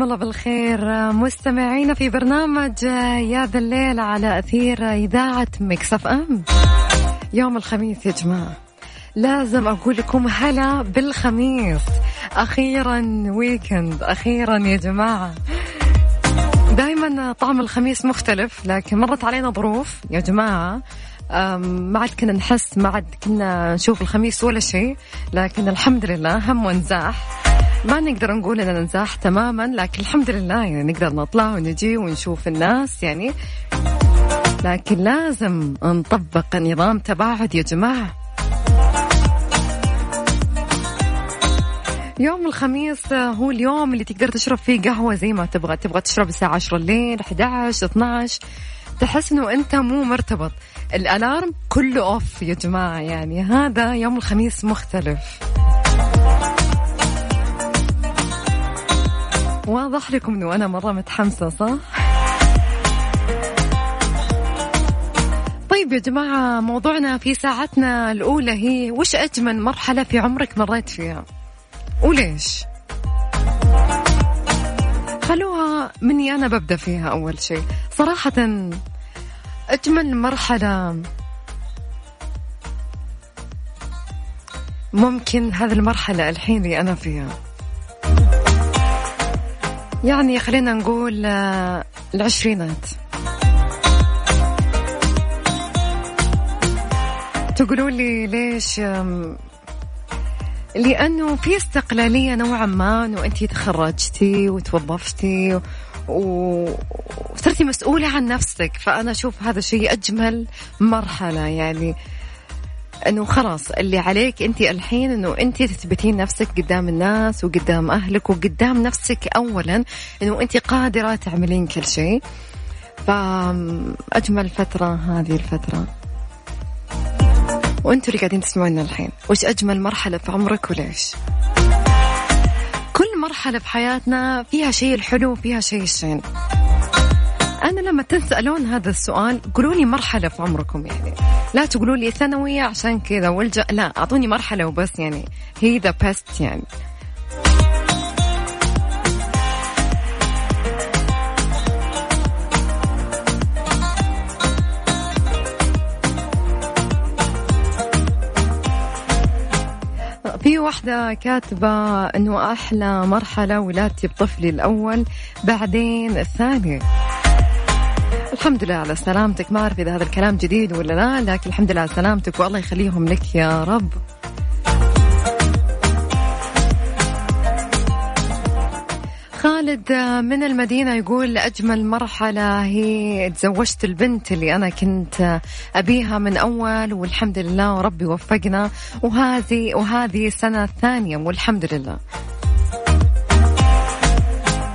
مساكم الله بالخير. مستمعينا في برنامج يا ذا الليل على أثير إذاعة ميكس أف أم. يوم الخميس يا جماعة. لازم أقول لكم هلا بالخميس. أخيرا weekend أخيرا يا جماعة. دائما طعم الخميس مختلف لكن مرت علينا ظروف يا جماعة. ما عاد كنا نحس ما عاد كنا نشوف الخميس ولا شيء لكن الحمد لله هم ونزاح ما نقدر نقول إننا نزاح تماما لكن الحمد لله يعني نقدر نطلع ونجي ونشوف الناس يعني. لكن لازم نطبق نظام تباعد يا جماعة. يوم الخميس هو اليوم اللي تقدر تشرب فيه قهوة زي ما تبغى. تبغى تشرب الساعة 10 الليل 11 12 تحس إنه أنت مو مرتبط. الألارم كله أوف يا جماعة يعني هذا يوم الخميس مختلف. واضح لكم إنه أنا مرة متحمسة صح؟ طيب يا جماعة موضوعنا في ساعتنا الأولى هي وش أجمل مرحلة في عمرك مريت فيها؟ وليش؟ خلوها مني أنا ببدأ فيها أول شيء. صراحة أجمل مرحلة ممكن هذه المرحلة الحين اللي أنا فيها. يعني خلينا نقول آه، العشرينات. تقولوا لي ليش لأنه في استقلالية نوعا ما أنه أنت تخرجتي وتوظفتي وصرتي مسؤولة عن نفسك. فأنا أشوف هذا الشيء أجمل مرحلة. يعني إنه خلاص اللي عليك أنت الحين إنه أنت تثبتين نفسك قدام الناس وقدام أهلك وقدام نفسك اولا إنه أنت قادرة تعملين كل شيء. فأجمل فترة هذه الفترة. وأنتوا اللي قاعدين تسمعونا الحين وش أجمل مرحلة في عمرك وليش؟ كل مرحلة في حياتنا فيها شيء الحلو وفيها شيء الشين. أنا لما تسألون هذا السؤال قولوا لي مرحلة في عمركم يعني. لا تقولوا لي ثانوية عشان كذا والج لا أعطوني مرحلة وبس يعني. هي the best يعني. في واحدة كاتبة إنه أحلى مرحلة ولادتي بطفلي الأول بعدين الثاني الحمد لله على سلامتك. ما أعرف إذا هذا الكلام جديد ولا لا لكن الحمد لله على سلامتك والله يخليهم لك يا رب. خالد من المدينة يقول أجمل مرحلة هي تزوجت البنت اللي أنا كنت أبيها من أول والحمد لله وربي وفقنا. وهذه وهذه السنة الثانية والحمد لله.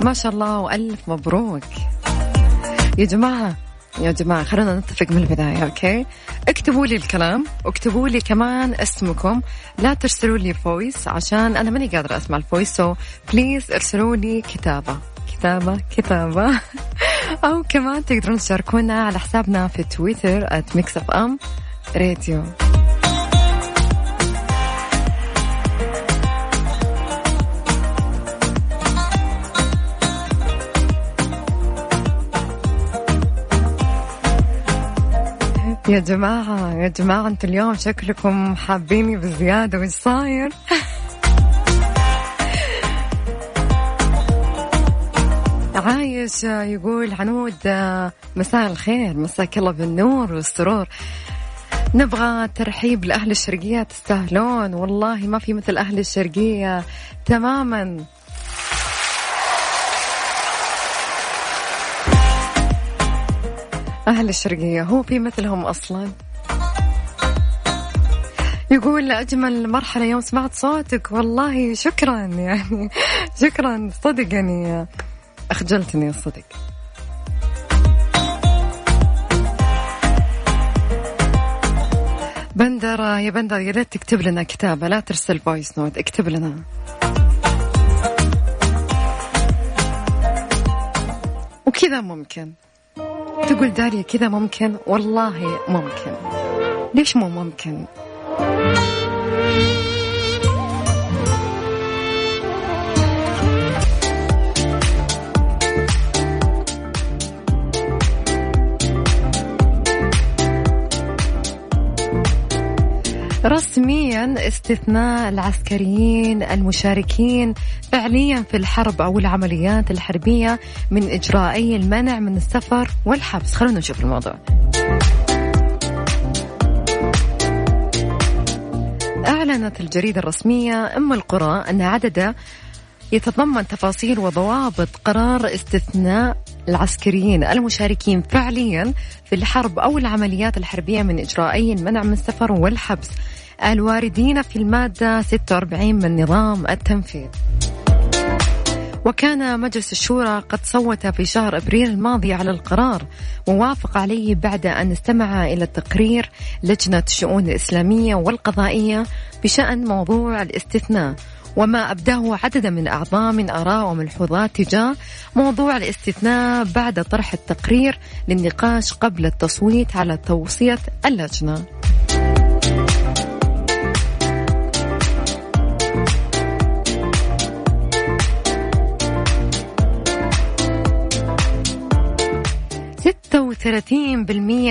ما شاء الله وألف مبروك. يا جماعة يا جماعة خلونا نتفق من البداية okay؟ اكتبوا لي الكلام واكتبوا لي كمان اسمكم. لا ترسلوا لي voice عشان أنا ماني قادرة أسمع ال voice so please ارسلوا لي كتابة. كتابة كتابة. أو كمان تقدرون تشاركونا على حسابنا في تويتر أم راديو يا جماعة يا جماعة أنتوا اليوم شكلكم حابيني بزيادة وش صاير؟ عايش يقول عنود مساء الخير مساك الله بالنور والسرور نبغى ترحيب لأهل الشرقية تستاهلون والله ما في مثل أهل الشرقية تماما أهل الشرقية هو في مثلهم أصلا؟ يقول أجمل مرحلة يوم سمعت صوتك والله شكرا يعني شكرا صدق يعني أخجلتني صدق بندر يا بندر يا ريت تكتب لنا كتابة لا ترسل voice note اكتب لنا. وكذا ممكن. تقول داليا كذا ممكن؟ والله ممكن. ليش مو ممكن؟ رسميا استثناء العسكريين المشاركين فعليا في الحرب أو العمليات الحربية من اجراءي المنع من السفر والحبس. خلونا نشوف الموضوع. أعلنت الجريدة الرسمية أم القرى أن عدد يتضمن تفاصيل وضوابط قرار استثناء العسكريين المشاركين فعليا في الحرب أو العمليات الحربية من إجراءي المنع من السفر والحبس. الواردين في المادة 46 من نظام التنفيذ. وكان مجلس الشورى قد صوت في شهر أبريل الماضي على القرار ووافق عليه بعد أن استمع إلى تقرير لجنة الشؤون الإسلامية والقضائية بشأن موضوع الاستثناء وما أبداه عدد من أعضاء من آراء وملحوظات تجاه موضوع الاستثناء بعد طرح التقرير للنقاش قبل التصويت على توصية اللجنة.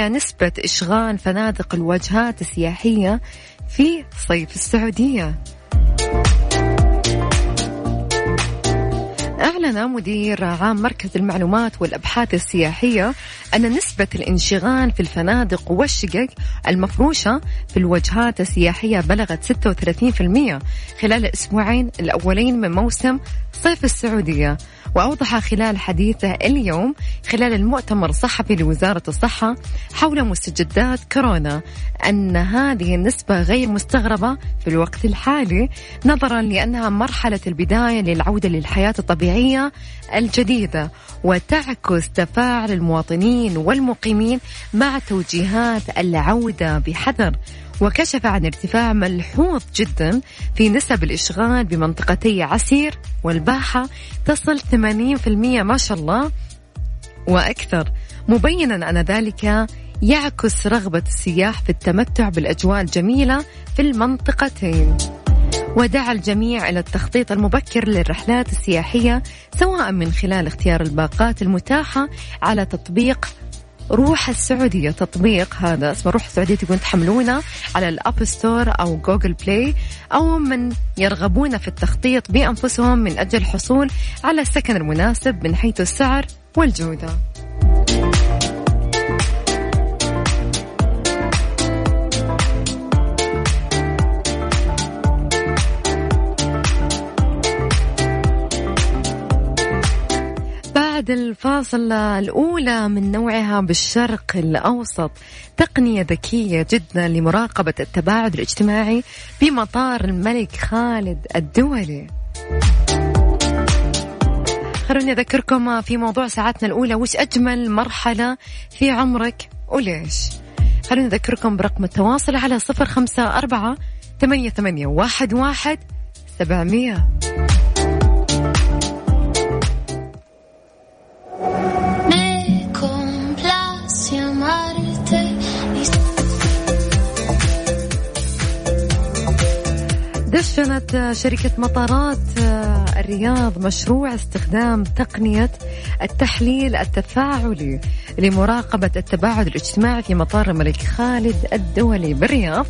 نسبة إشغال فنادق الوجهات السياحية في صيف السعودية. أعلن مدير عام مركز المعلومات والأبحاث السياحية أن نسبة الانشغال في الفنادق والشقق المفروشة في الوجهات السياحية بلغت 36% خلال الأسبوعين الأولين من موسم صيف السعودية. وأوضح خلال حديثه اليوم خلال المؤتمر الصحفي لوزارة الصحة حول مستجدات كورونا أن هذه النسبة غير مستغربة في الوقت الحالي نظرا لأنها مرحلة البداية للعودة للحياة الطبيعية الجديدة وتعكس تفاعل المواطنين والمقيمين مع توجيهات العودة بحذر. وكشف عن ارتفاع ملحوظ جدا في نسب الإشغال بمنطقتي عسير والباحة تصل 80% ما شاء الله وأكثر. مبينا أن ذلك يعكس رغبة السياح في التمتع بالأجواء الجميلة في المنطقتين. ودعا الجميع إلى التخطيط المبكر للرحلات السياحية سواء من خلال اختيار الباقات المتاحة على تطبيق روح السعودية تطبيق هذا. اسمه روح السعودية تقول تحملونه على ال App Store أو Google Play أو من يرغبون في التخطيط بأنفسهم من أجل الحصول على السكن المناسب من حيث السعر والجودة. بعد الفاصل الأولى من نوعها بالشرق الأوسط تقنية ذكية جدا لمراقبة التباعد الاجتماعي بمطار الملك خالد الدولي. خلوني أذكركم في موضوع ساعتنا الأولى وش أجمل مرحلة في عمرك وليش؟ خلوني أذكركم برقم التواصل على صفر خمسة أربعة ثمانية ثمانية واحد واحد سبعمية. دشنت شركة مطارات الرياض مشروع استخدام تقنية التحليل التفاعلي لمراقبة التباعد الاجتماعي في مطار الملك خالد الدولي بالرياض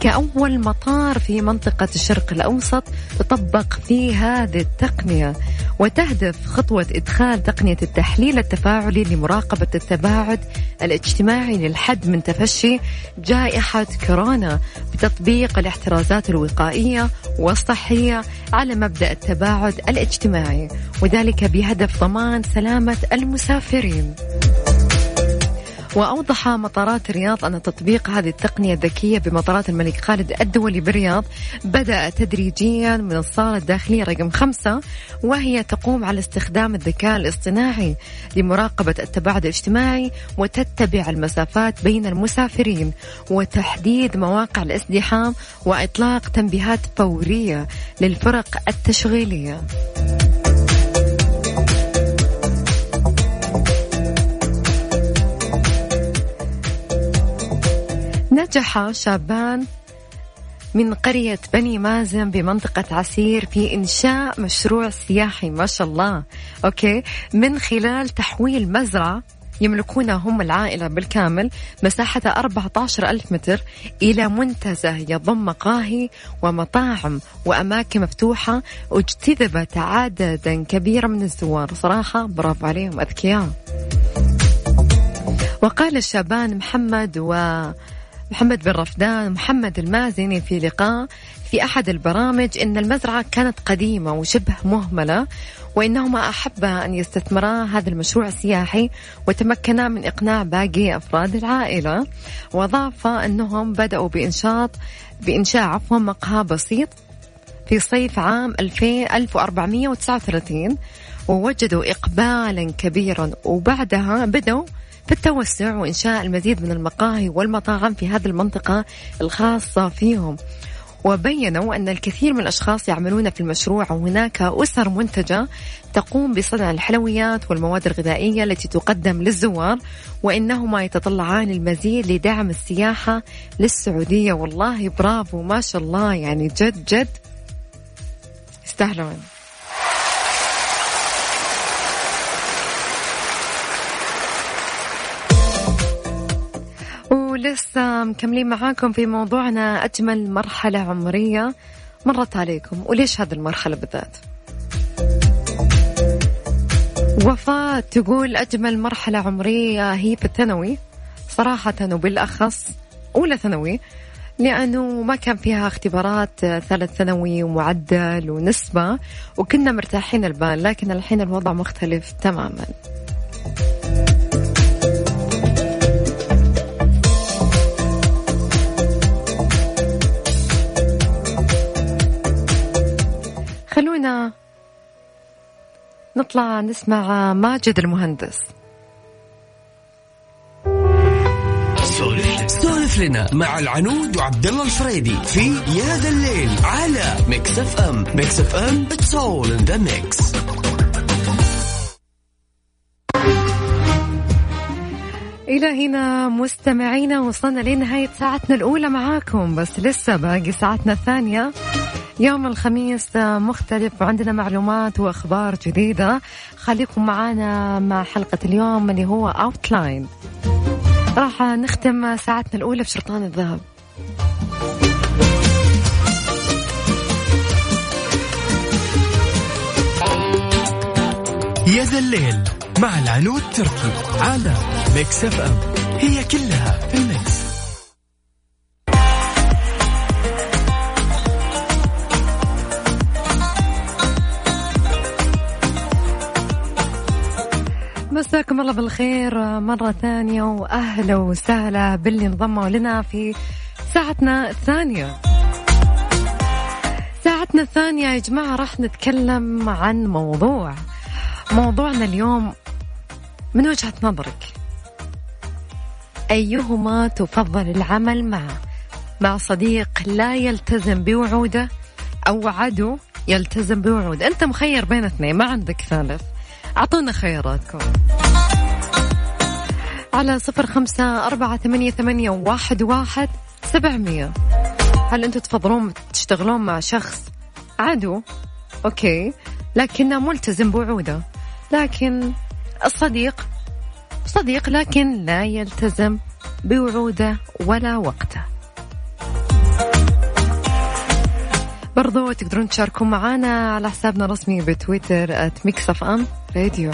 كأول مطار في منطقة الشرق الأوسط تطبق فيه هذه التقنية. وتهدف خطوة إدخال تقنية التحليل التفاعلي لمراقبة التباعد الاجتماعي للحد من تفشي جائحة كورونا بتطبيق الاحترازات الوقائية والصحية على مبدأ التباعد الاجتماعي وذلك بهدف ضمان سلامة المسافرين. وأوضح مطارات الرياض أن تطبيق هذه التقنية الذكية بمطارات الملك خالد الدولي بالرياض بدأ تدريجيا من الصالة الداخلية رقم خمسة وهي تقوم على استخدام الذكاء الاصطناعي لمراقبة التباعد الاجتماعي وتتبع المسافات بين المسافرين وتحديد مواقع الازدحام وإطلاق تنبيهات فورية للفرق التشغيلية. نجح شابان من قرية بني مازن بمنطقة عسير في إنشاء مشروع سياحي ما شاء الله. أوكي. من خلال تحويل مزرعة يملكونها هم العائلة بالكامل مساحتها 14 ألف متر إلى منتزه يضم مقاهي ومطاعم وأماكن مفتوحة واجتذبت عددا كبيرا من الزوار. صراحة برافو عليهم أذكياء. وقال الشابان محمد و محمد بن رفدان محمد المازني في لقاء في أحد البرامج أن المزرعة كانت قديمة وشبه مهملة وإنهما أحبا أن يستثمرا هذا المشروع السياحي وتمكنا من إقناع باقي أفراد العائلة. وأضاف أنهم بدأوا بإنشاط بإنشاء عفوا مقهى بسيط في صيف عام 1439 ووجدوا إقبالا كبيرا وبعدها بدأوا في التوسع وإنشاء المزيد من المقاهي والمطاعم في هذه المنطقة الخاصة فيهم. وبينوا أن الكثير من الأشخاص يعملون في المشروع وهناك أسر منتجة تقوم بصنع الحلويات والمواد الغذائية التي تقدم للزوار وإنهما يتطلعان المزيد لدعم السياحة للسعودية. والله برافو ما شاء الله يعني جد جد. يستاهلون ولسه مكملين معاكم في موضوعنا أجمل مرحلة عمرية. مرت عليكم وليش هذه المرحلة بالذات؟ وفاء تقول أجمل مرحلة عمرية هي في الثانوي. صراحة وبالأخص أولى ثانوي لأنه ما كان فيها اختبارات ثالث ثانوي ومعدل ونسبة وكنا مرتاحين البال لكن الحين الوضع مختلف تماما. خلونا نطلع نسمع ماجد المهندس. سولف لنا مع العنود وعبد الله الفريدي في يا ذا الليل على Mix FM Mix FM it's all in the mix إلى هنا مستمعينا وصلنا لنهاية ساعتنا الأولى معاكم بس لسه باقي ساعتنا الثانية. يوم الخميس مختلف. وعندنا معلومات وأخبار جديدة. خليكم معانا مع حلقة اليوم اللي هو outline راح نختم ساعتنا الأولى بشرطان الذهب. يا ذا الليل مع العنود تركي على Mix FM. هي كلها في ال mix. مساكم الله بالخير مرة ثانية وأهلا وسهلا باللي انضموا لنا في ساعتنا الثانية. ساعتنا الثانية يا جماعة راح نتكلم عن موضوع موضوعنا اليوم من وجهة نظرك. أيهما تفضل العمل معه مع صديق لا يلتزم بوعوده أو عدو يلتزم بوعوده؟ أنت مخير بين اثنين ما عندك ثالث. أعطونا خياراتكم. على صفر خمسة أربعة ثمانية, ثمانية واحد, واحد سبعمية. هل أنتم تفضلون تشتغلون مع شخص عدو؟ أوكي. لكنه ملتزم بوعوده. لكن الصديق صديق لكن لا يلتزم بوعوده ولا وقته. برضو تقدرون تشاركون معنا على حسابنا الرسمي بتويتر @Mix FM Radio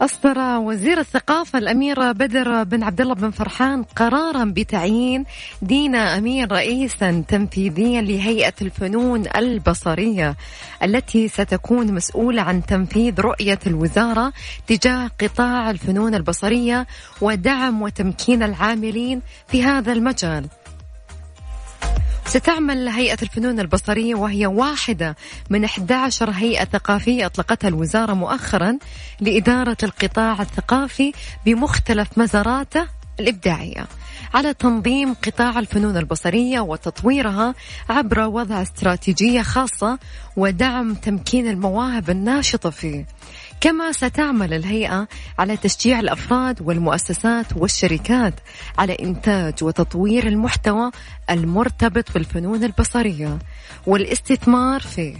أصدر وزير الثقافة الأمير بدر بن عبد الله بن فرحان قرارا بتعيين دينا أمير رئيسا تنفيذيا لهيئة الفنون البصرية التي ستكون مسؤولة عن تنفيذ رؤية الوزارة تجاه قطاع الفنون البصرية ودعم وتمكين العاملين في هذا المجال. ستعمل هيئة الفنون البصرية وهي واحدة من 11 هيئة ثقافية أطلقتها الوزارة مؤخرا لإدارة القطاع الثقافي بمختلف مزاراته الإبداعية على تنظيم قطاع الفنون البصرية وتطويرها عبر وضع استراتيجية خاصة ودعم تمكين المواهب الناشطة فيه. كما ستعمل الهيئة على تشجيع الأفراد والمؤسسات والشركات على إنتاج وتطوير المحتوى المرتبط بالفنون البصرية والاستثمار فيه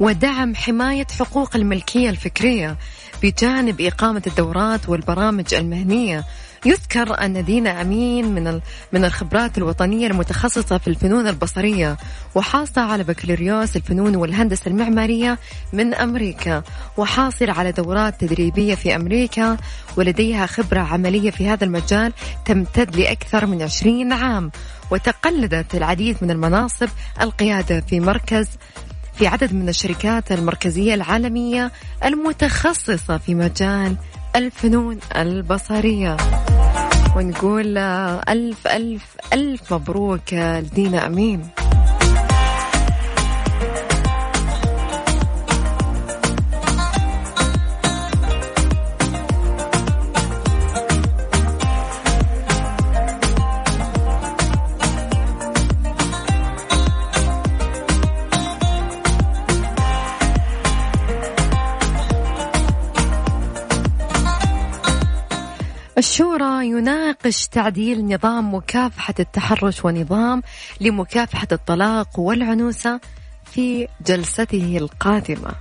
ودعم حماية حقوق الملكية الفكرية بجانب إقامة الدورات والبرامج المهنية يذكر أن دينا أمين من من الخبرات الوطنية المتخصصة في الفنون البصرية وحاصلة على بكالوريوس الفنون والهندسة المعمارية من أمريكا وحاصلة على دورات تدريبية في أمريكا ولديها خبرة عملية في هذا المجال تمتد لأكثر من 20 عام وتقلدت العديد من المناصب القيادة في مركز في عدد من الشركات المركزية العالمية المتخصصة في مجال الفنون البصرية. ونقول ألف ألف ألف مبروك لدينا أمين. الشورى يناقش تعديل نظام مكافحة التحرش ونظام لمكافحة الطلاق والعنوسة في جلسته القادمة.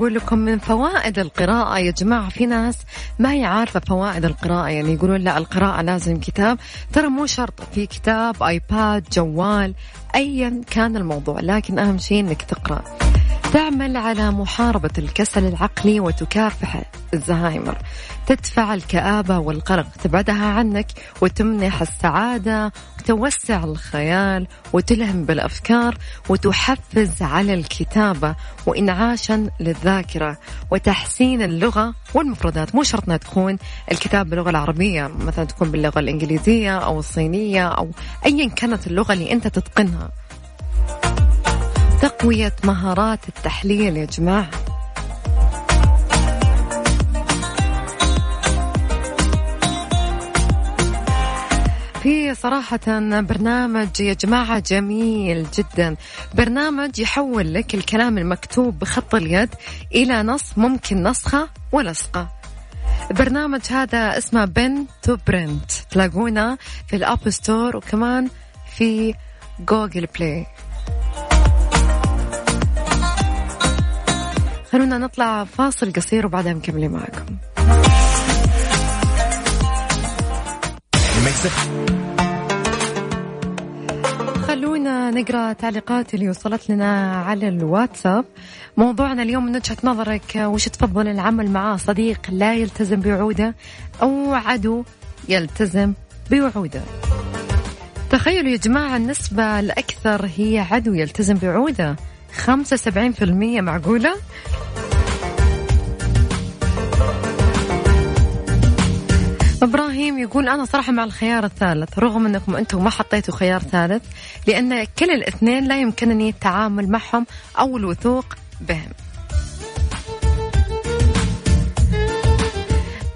أقول لكم من فوائد القراءة يا جماعة في ناس ما هي عارفة فوائد القراءة يعني يقولون لا القراءة لازم كتاب. ترى مو شرط في كتاب آيباد جوال أيا كان الموضوع لكن أهم شيء أنك تقرأ. تعمل على محاربة الكسل العقلي وتكافح الزهايمر. تدفع الكآبة والقلق تبعدها عنك وتمنح السعادة وتوسع الخيال وتلهم بالأفكار وتحفز على الكتابة وإنعاشا للذاكرة وتحسين اللغة والمفردات. مو شرط تكون الكتاب باللغة العربية مثلا تكون باللغة الإنجليزية أو الصينية أو أيا كانت اللغة اللي أنت تتقنها. تقوية مهارات التحليل يا جماعة. في صراحة برنامج يا جماعة جميل جدا. برنامج يحول لك الكلام المكتوب بخط اليد إلى نص ممكن نسخة ولصقة البرنامج هذا اسمه Pen to Print تلاقونه في ال App Store وكمان في Google Play خلونا نطلع فاصل قصير وبعدها مكملين معكم خلونا نقرأ تعليقات اللي وصلت لنا على الواتساب. موضوعنا اليوم من وجهة نظرك وش تفضل العمل معاه صديق لا يلتزم بوعوده أو عدو يلتزم بوعوده؟ تخيلوا يا جماعة النسبة الأكثر هي عدو يلتزم بوعوده. 75% معقولة؟ إبراهيم يقول أنا صراحة مع الخيار الثالث رغم أنكم أنتم ما حطيتوا خيار ثالث لأن كل الاثنين لا يمكنني التعامل معهم أو الوثوق بهم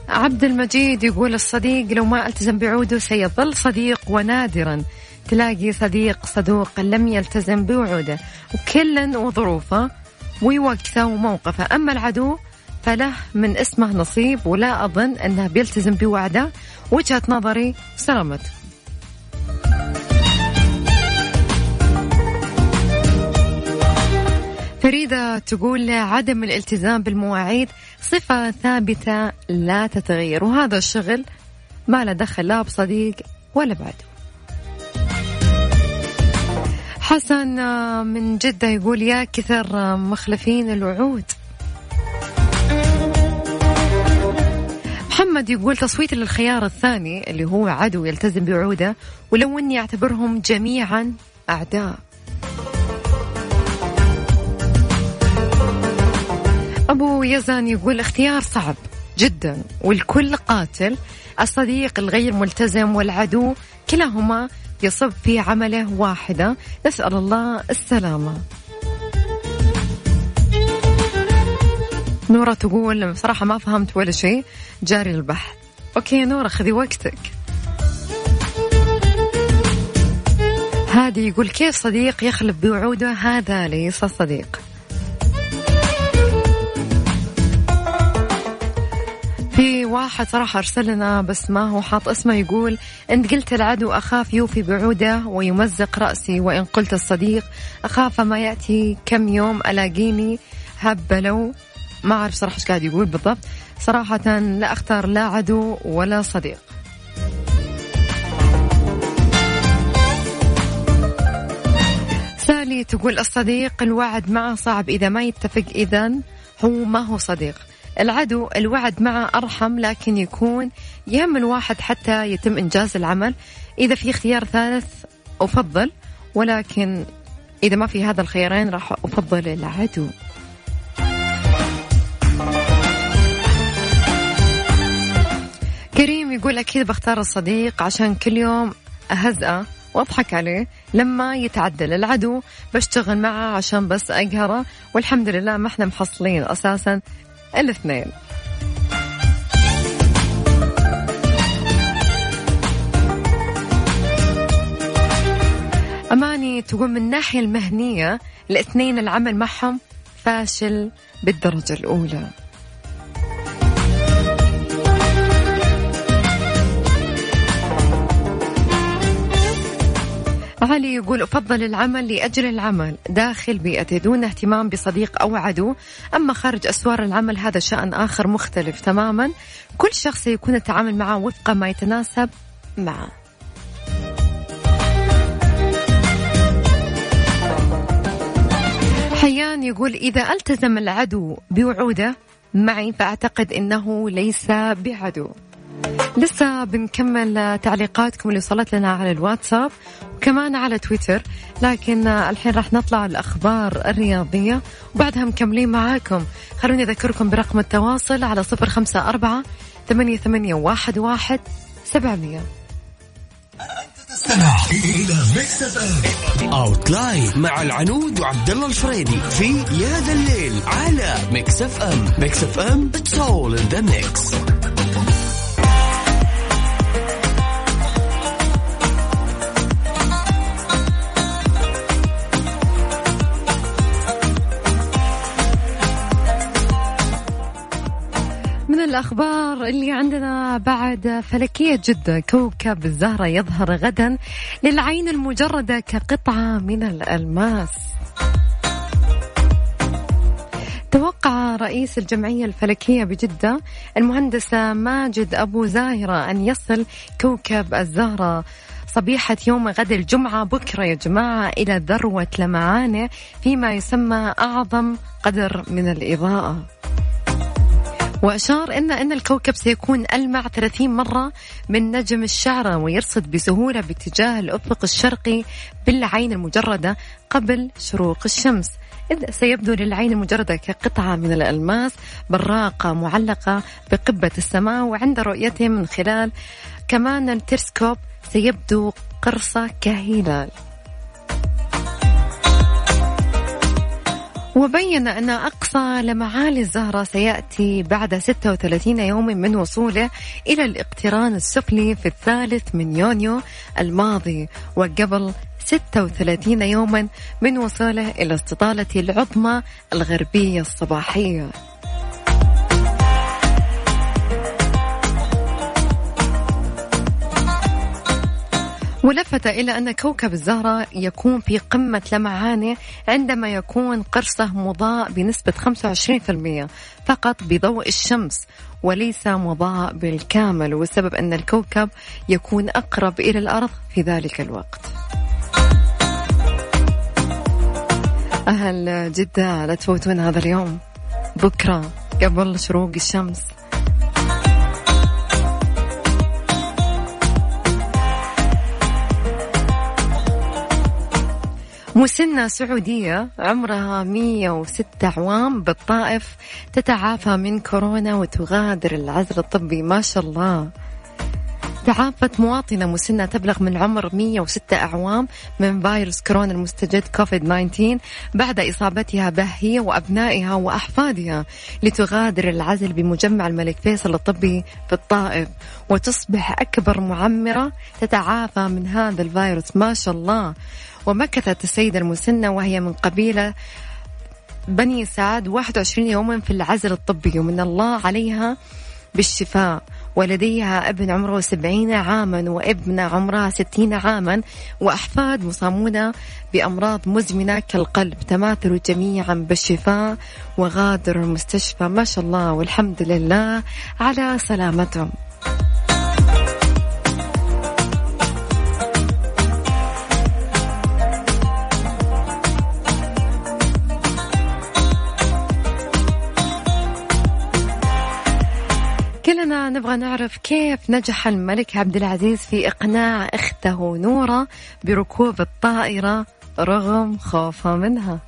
عبد المجيد يقول الصديق لو ما ألتزم بعوده سيظل صديق ونادرا تلاقي صديق صدوق لم يلتزم بوعوده وكلا وظروفه ووقته وموقفه أما العدو فله من اسمه نصيب ولا أظن أنه بيلتزم بوعده. وجهة نظري سلامت. فريدة تقول عدم الالتزام بالمواعيد صفة ثابتة لا تتغير وهذا الشغل ما له دخل لا بصديق ولا بعده حسن من جدة يقول يا كثر مخلفين الوعود. محمد يقول تصويت للخيار الثاني اللي هو عدو يلتزم بوعوده ولو إني أعتبرهم جميعا أعداء. أبو يزن يقول اختيار صعب جدا والكل قاتل الصديق الغير ملتزم والعدو كلاهما يصب في عمله واحدة. نسأل الله السلامة. نورة تقول بصراحة ما فهمت ولا شيء. جاري البحث. أوكي نورة خذي وقتك. هادي يقول كيف صديق يخلف بوعوده هذا ليس صديق. في واحد صراحة أرسل لنا بس ما هو حاط اسمه يقول أنت قلت العدو أخاف يوفي بعوده ويمزق رأسي وإن قلت الصديق أخاف ما يأتي كم يوم ألاقيني هبلوا ما أعرف صراحة إيش قاعد يقول بالضبط. صراحة لا أختار لا عدو ولا صديق. سالي تقول الصديق الوعد معه صعب إذا ما يتفق إذا هو ما هو صديق. العدو الوعد معه أرحم لكن يكون يهم الواحد حتى يتم إنجاز العمل. إذا في اختيار ثالث أفضل. ولكن إذا ما في هذا الخيارين راح أفضل العدو. كريم يقول أكيد بختار الصديق عشان كل يوم أهزأه وأضحك عليه. لما يتعدل العدو بشتغل معه عشان بس أقهره. والحمد لله ما إحنا محصلين أساسا الاثنين. أماني تقول من الناحية المهنية الاثنين العمل معهم فاشل بالدرجة الأولى. علي يقول أفضل العمل لأجل العمل. داخل بيئتي دون اهتمام بصديق أو عدو. أما خارج أسوار العمل هذا شأن آخر مختلف تماما. كل شخص يكون التعامل معه وفق ما يتناسب معه. حيان يقول إذا ألتزم العدو بوعوده معي فأعتقد أنه ليس بعدو. لسه بنكمل تعليقاتكم اللي وصلت لنا على الواتساب وكمان على تويتر لكن الحين راح نطلع الأخبار الرياضية وبعدها مكملين معاكم. خلوني أذكركم برقم التواصل على صفر خمسة أربعة ثمانية, ثمانية واحد, واحد سبعمية. تستمع إلى Mix FM outline مع العنود وعبد الله الفريدي في يا ذا الليل على Mix FM Mix FM it's all in the mix الأخبار اللي عندنا بعد فلكية جدة. كوكب الزهرة يظهر غدا للعين المجردة كقطعة من الألماس. توقع رئيس الجمعية الفلكية بجدة المهندس ماجد أبو زاهرة أن يصل كوكب الزهرة صبيحة يوم غد الجمعة بكرة يا جماعة إلى ذروة لمعانه فيما يسمى أعظم قدر من الإضاءة. وأشار أن أن الكوكب سيكون ألمع 30 مرة من نجم الشعرة ويرصد بسهولة باتجاه الأفق الشرقي بالعين المجردة قبل شروق الشمس. إذ سيبدو للعين المجردة كقطعة من الألماس براقة معلقة بقبة السماء وعند رؤيته من خلال كمان التلسكوب سيبدو قرصة كهلال وبين أن أقصى لمعالي الزهرة سيأتي بعد 36 يوم من وصوله إلى الاقتران السفلي في الثالث من يونيو الماضي. وقبل 36 يوما من وصوله إلى استطالة العظمى الغربية الصباحية. ولفت إلى أن كوكب الزهرة يكون في قمة لمعانه عندما يكون قرصه مضاء بنسبة 25% فقط بضوء الشمس وليس مضاء بالكامل والسبب أن الكوكب يكون أقرب إلى الأرض في ذلك الوقت. أهل جدة لا تفوتون هذا اليوم. بكرة قبل شروق الشمس. مسنة سعودية عمرها 106 أعوام بالطائف تتعافى من كورونا وتغادر العزل الطبي ما شاء الله. تعافت مواطنة مسنة تبلغ من العمر 106 أعوام من فيروس كورونا المستجد كوفيد 19 بعد إصابتها به هي وأبنائها وأحفادها لتغادر العزل بمجمع الملك فيصل الطبي في الطائف. وتصبح أكبر معمرة تتعافى من هذا الفيروس ما شاء الله. ومكثت السيدة المسنة وهي من قبيلة بني سعد 21 يوما في العزل الطبي ومن الله عليها بالشفاء. ولديها ابن عمره سبعين عاما وابنة عمرها ستين عاما وأحفاد مصابون بأمراض مزمنة كالقلب. تماثلوا جميعا بالشفاء وغادروا المستشفى. ما شاء الله والحمد لله على سلامتهم. نبغى نعرف كيف نجح الملك عبد العزيز في إقناع أخته نورة بركوب الطائرة رغم خوفه منها.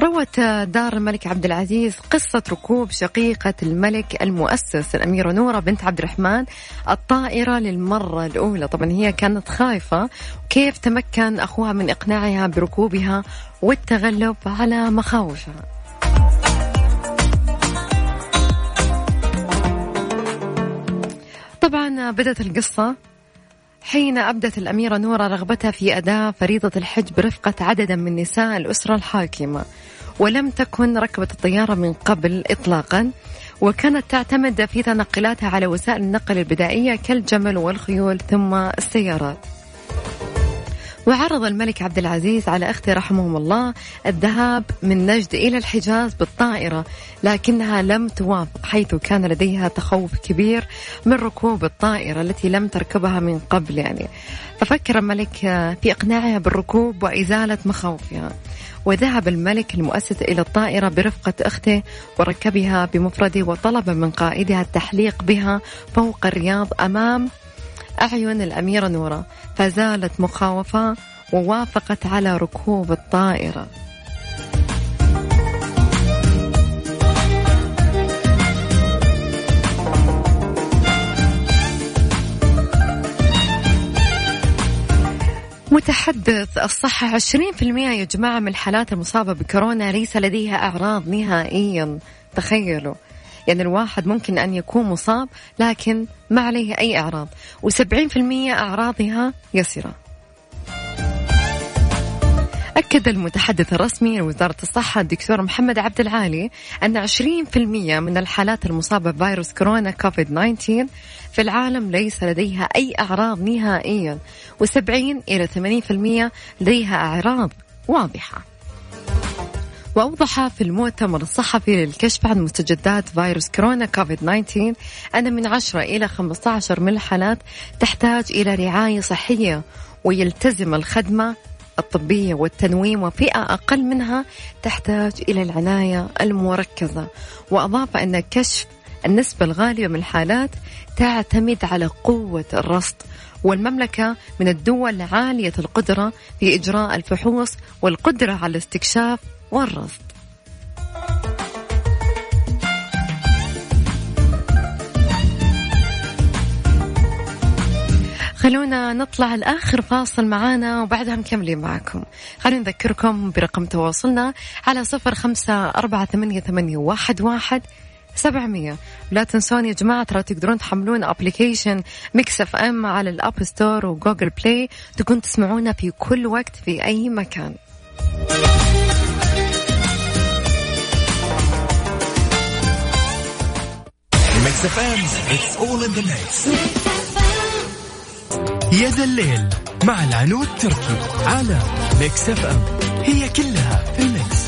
روت دار الملك عبد العزيز قصة ركوب شقيقة الملك المؤسس الأميرة نورة بنت عبد الرحمن الطائرة للمرة الأولى. طبعا هي كانت خايفة كيف تمكن أخوها من إقناعها بركوبها والتغلب على مخاوفها. طبعا بدأت القصة حين أبدت الأميرة نورة رغبتها في أداء فريضة الحج برفقة عدد من نساء الأسرة الحاكمة ولم تكن ركبت الطيارة من قبل إطلاقا وكانت تعتمد في تنقلاتها على وسائل النقل البدائية كالجمل والخيول ثم السيارات. وعرض الملك عبد العزيز على أخته رحمهم الله الذهاب من نجد إلى الحجاز بالطائرة لكنها لم توافق حيث كان لديها تخوف كبير من ركوب الطائرة التي لم تركبها من قبل يعني. ففكر الملك في إقناعها بالركوب وإزالة مخاوفها. وذهب الملك المؤسس إلى الطائرة برفقة أخته وركبها بمفرده وطلب من قائدها التحليق بها فوق الرياض أمام أعين الأميرة نورة فزالت مخاوفة ووافقت على ركوب الطائرة. متحدث الصحة 20% يا جماعة من الحالات المصابة بكورونا ليس لديها أعراض نهائيا. تخيلوا. يعني الواحد ممكن أن يكون مصاب لكن ما عليه أي أعراض. وسبعين في المية أعراضها يسرة أكد المتحدث الرسمي لوزارة الصحة الدكتور محمد عبد العالي أن 20% من الحالات المصابة بفيروس كورونا كوفيد 19 في العالم ليس لديها أي أعراض نهائيا و70 إلى 80% لديها أعراض واضحة. وأوضح في المؤتمر الصحفي للكشف عن مستجدات فيروس كورونا كوفيد 19 أن من 10 إلى 15 من الحالات تحتاج إلى رعاية صحية ويلتزم الخدمة الطبية والتنويم وفئة أقل منها تحتاج إلى العناية المركزة. وأضاف أن كشف النسبة الغالبة من الحالات تعتمد على قوة الرصد والمملكة من الدول عالية القدرة في إجراء الفحوص والقدرة على الاستكشاف والرصد خلونا نطلع الآخر فاصل معانا وبعدها مكملين معكم خلينا نذكركم برقم تواصلنا على صفر خمسة أربعة ثمانية, ثمانية واحد, واحد سبعمية. لا تنسون يا جماعة ترى تقدرون تحملون application Mix FM على ال App Store و Google Play تكون تسمعونا في كل وقت في أي مكان. Mix FM it's all in the mix. يا ذا الليل مع العنود تركي على Mix FM هي كلها في ال mix.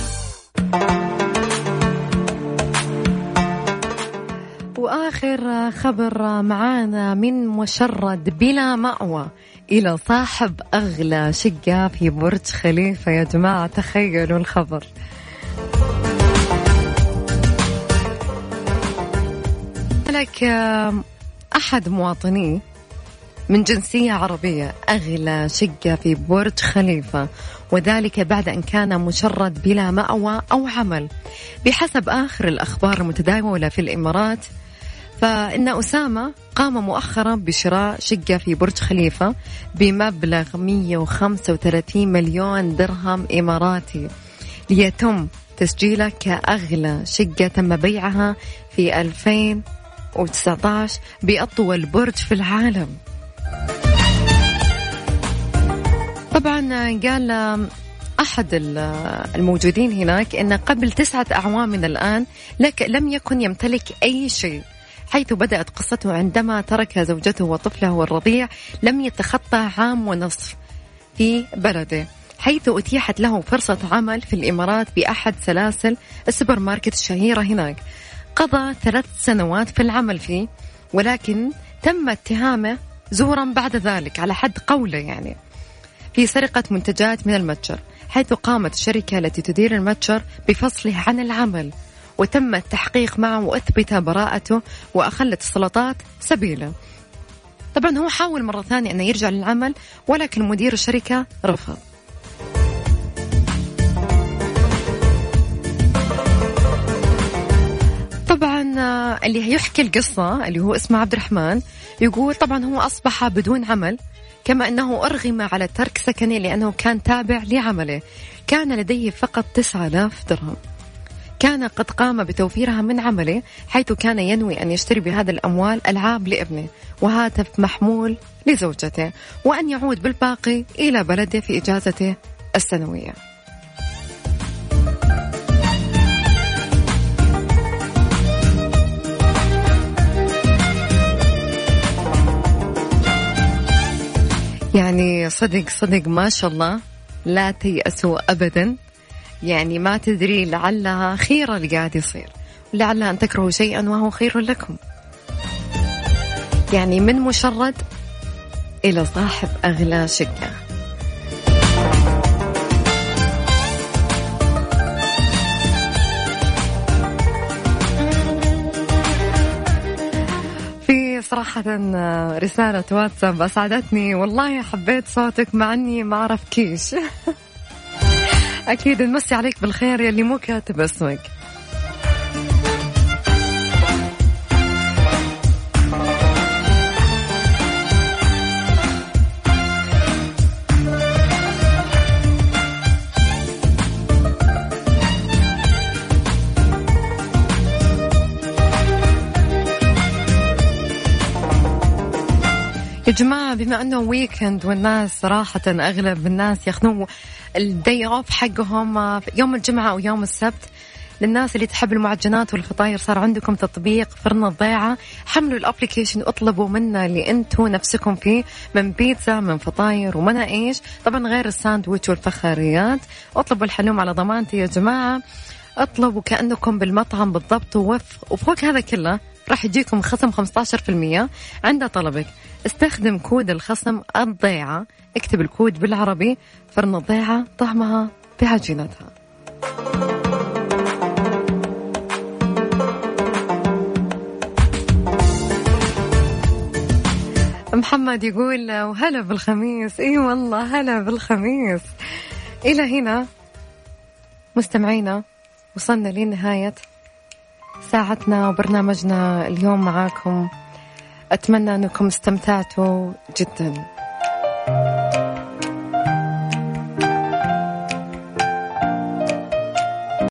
وآخر خبر معانا من مشرد بلا مأوى إلى صاحب أغلى شقة في برج خليفة. يا جماعة تخيلوا الخبر. لك أحد مواطنيه من جنسية عربية أغلى شقة في برج خليفة وذلك بعد أن كان مشرد بلا مأوى أو عمل. بحسب آخر الأخبار المتداولة في الإمارات فإن أسامة قام مؤخرا بشراء شقة في برج خليفة بمبلغ 135 مليون درهم إماراتي ليتم تسجيله كأغلى شقة تم بيعها في 2019 بأطول برج في العالم. طبعا قال أحد الموجودين هناك أن قبل تسعة أعوام من الآن لك لم يكن يمتلك أي شيء حيث بدأت قصته عندما ترك زوجته وطفله الرضيع لم يتخطى عام ونصف في بلده حيث أتيحت له فرصة عمل في الإمارات بأحد سلاسل السوبر ماركت الشهيرة هناك. قضى ثلاث سنوات في العمل فيه ولكن تم اتهامه زورا بعد ذلك على حد قوله يعني في سرقة منتجات من المتجر حيث قامت الشركة التي تدير المتجر بفصله عن العمل وتم التحقيق معه وأثبت براءته وأخلت السلطات سبيله. طبعا هو حاول مرة ثانية أنه يرجع للعمل ولكن مدير الشركة رفض. اللي يحكي القصة اللي هو اسمه عبد الرحمن يقول طبعا هو أصبح بدون عمل كما أنه أرغم على ترك سكنه لأنه كان تابع لعمله. كان لديه فقط 9000 درهم. كان قد قام بتوفيرها من عمله حيث كان ينوي أن يشتري بهذا الأموال ألعاب لابنه وهاتف محمول لزوجته وأن يعود بالباقي إلى بلده في إجازته السنوية. يعني صدق صدق ما شاء الله لا تيأسوا أبدا. يعني ما تدري لعلها خير اللي قاعد يصير. لعل أن تكرهوا شيئا وهو خير لكم. يعني من مشرد إلى صاحب أغلى شقة. صراحة رسالة واتساب أسعدتني. والله حبيت صوتك مع أني ما أعرف كيش. أكيد نمسي عليك بالخير يلي مو كاتب اسمك. جماعة بما أنه weekend والناس صراحة أغلب الناس ياخذون ال day off حقهم يوم الجمعة أو يوم السبت للناس اللي تحب المعجنات والفطاير صار عندكم تطبيق فرن الضيعة. حملوا ال application واطلبوا منا اللي أنتم نفسكم فيه من بيتزا من فطاير ومن إيش طبعا غير الساندويتش والفخاريات. اطلبوا الحلوم على ضمانتي يا جماعة. اطلبوا كأنكم بالمطعم بالضبط وفوق هذا كله. راح يجيكم خصم 15% عند طلبك. استخدم كود الخصم الضيعة. اكتب الكود بالعربي. فرن الضيعة طعمها بعجينتها محمد يقول وهلا بالخميس. إي والله هلا بالخميس. إلى هنا. مستمعينا وصلنا لنهاية ساعتنا وبرنامجنا اليوم معاكم. أتمنى أنكم استمتعتوا جدا.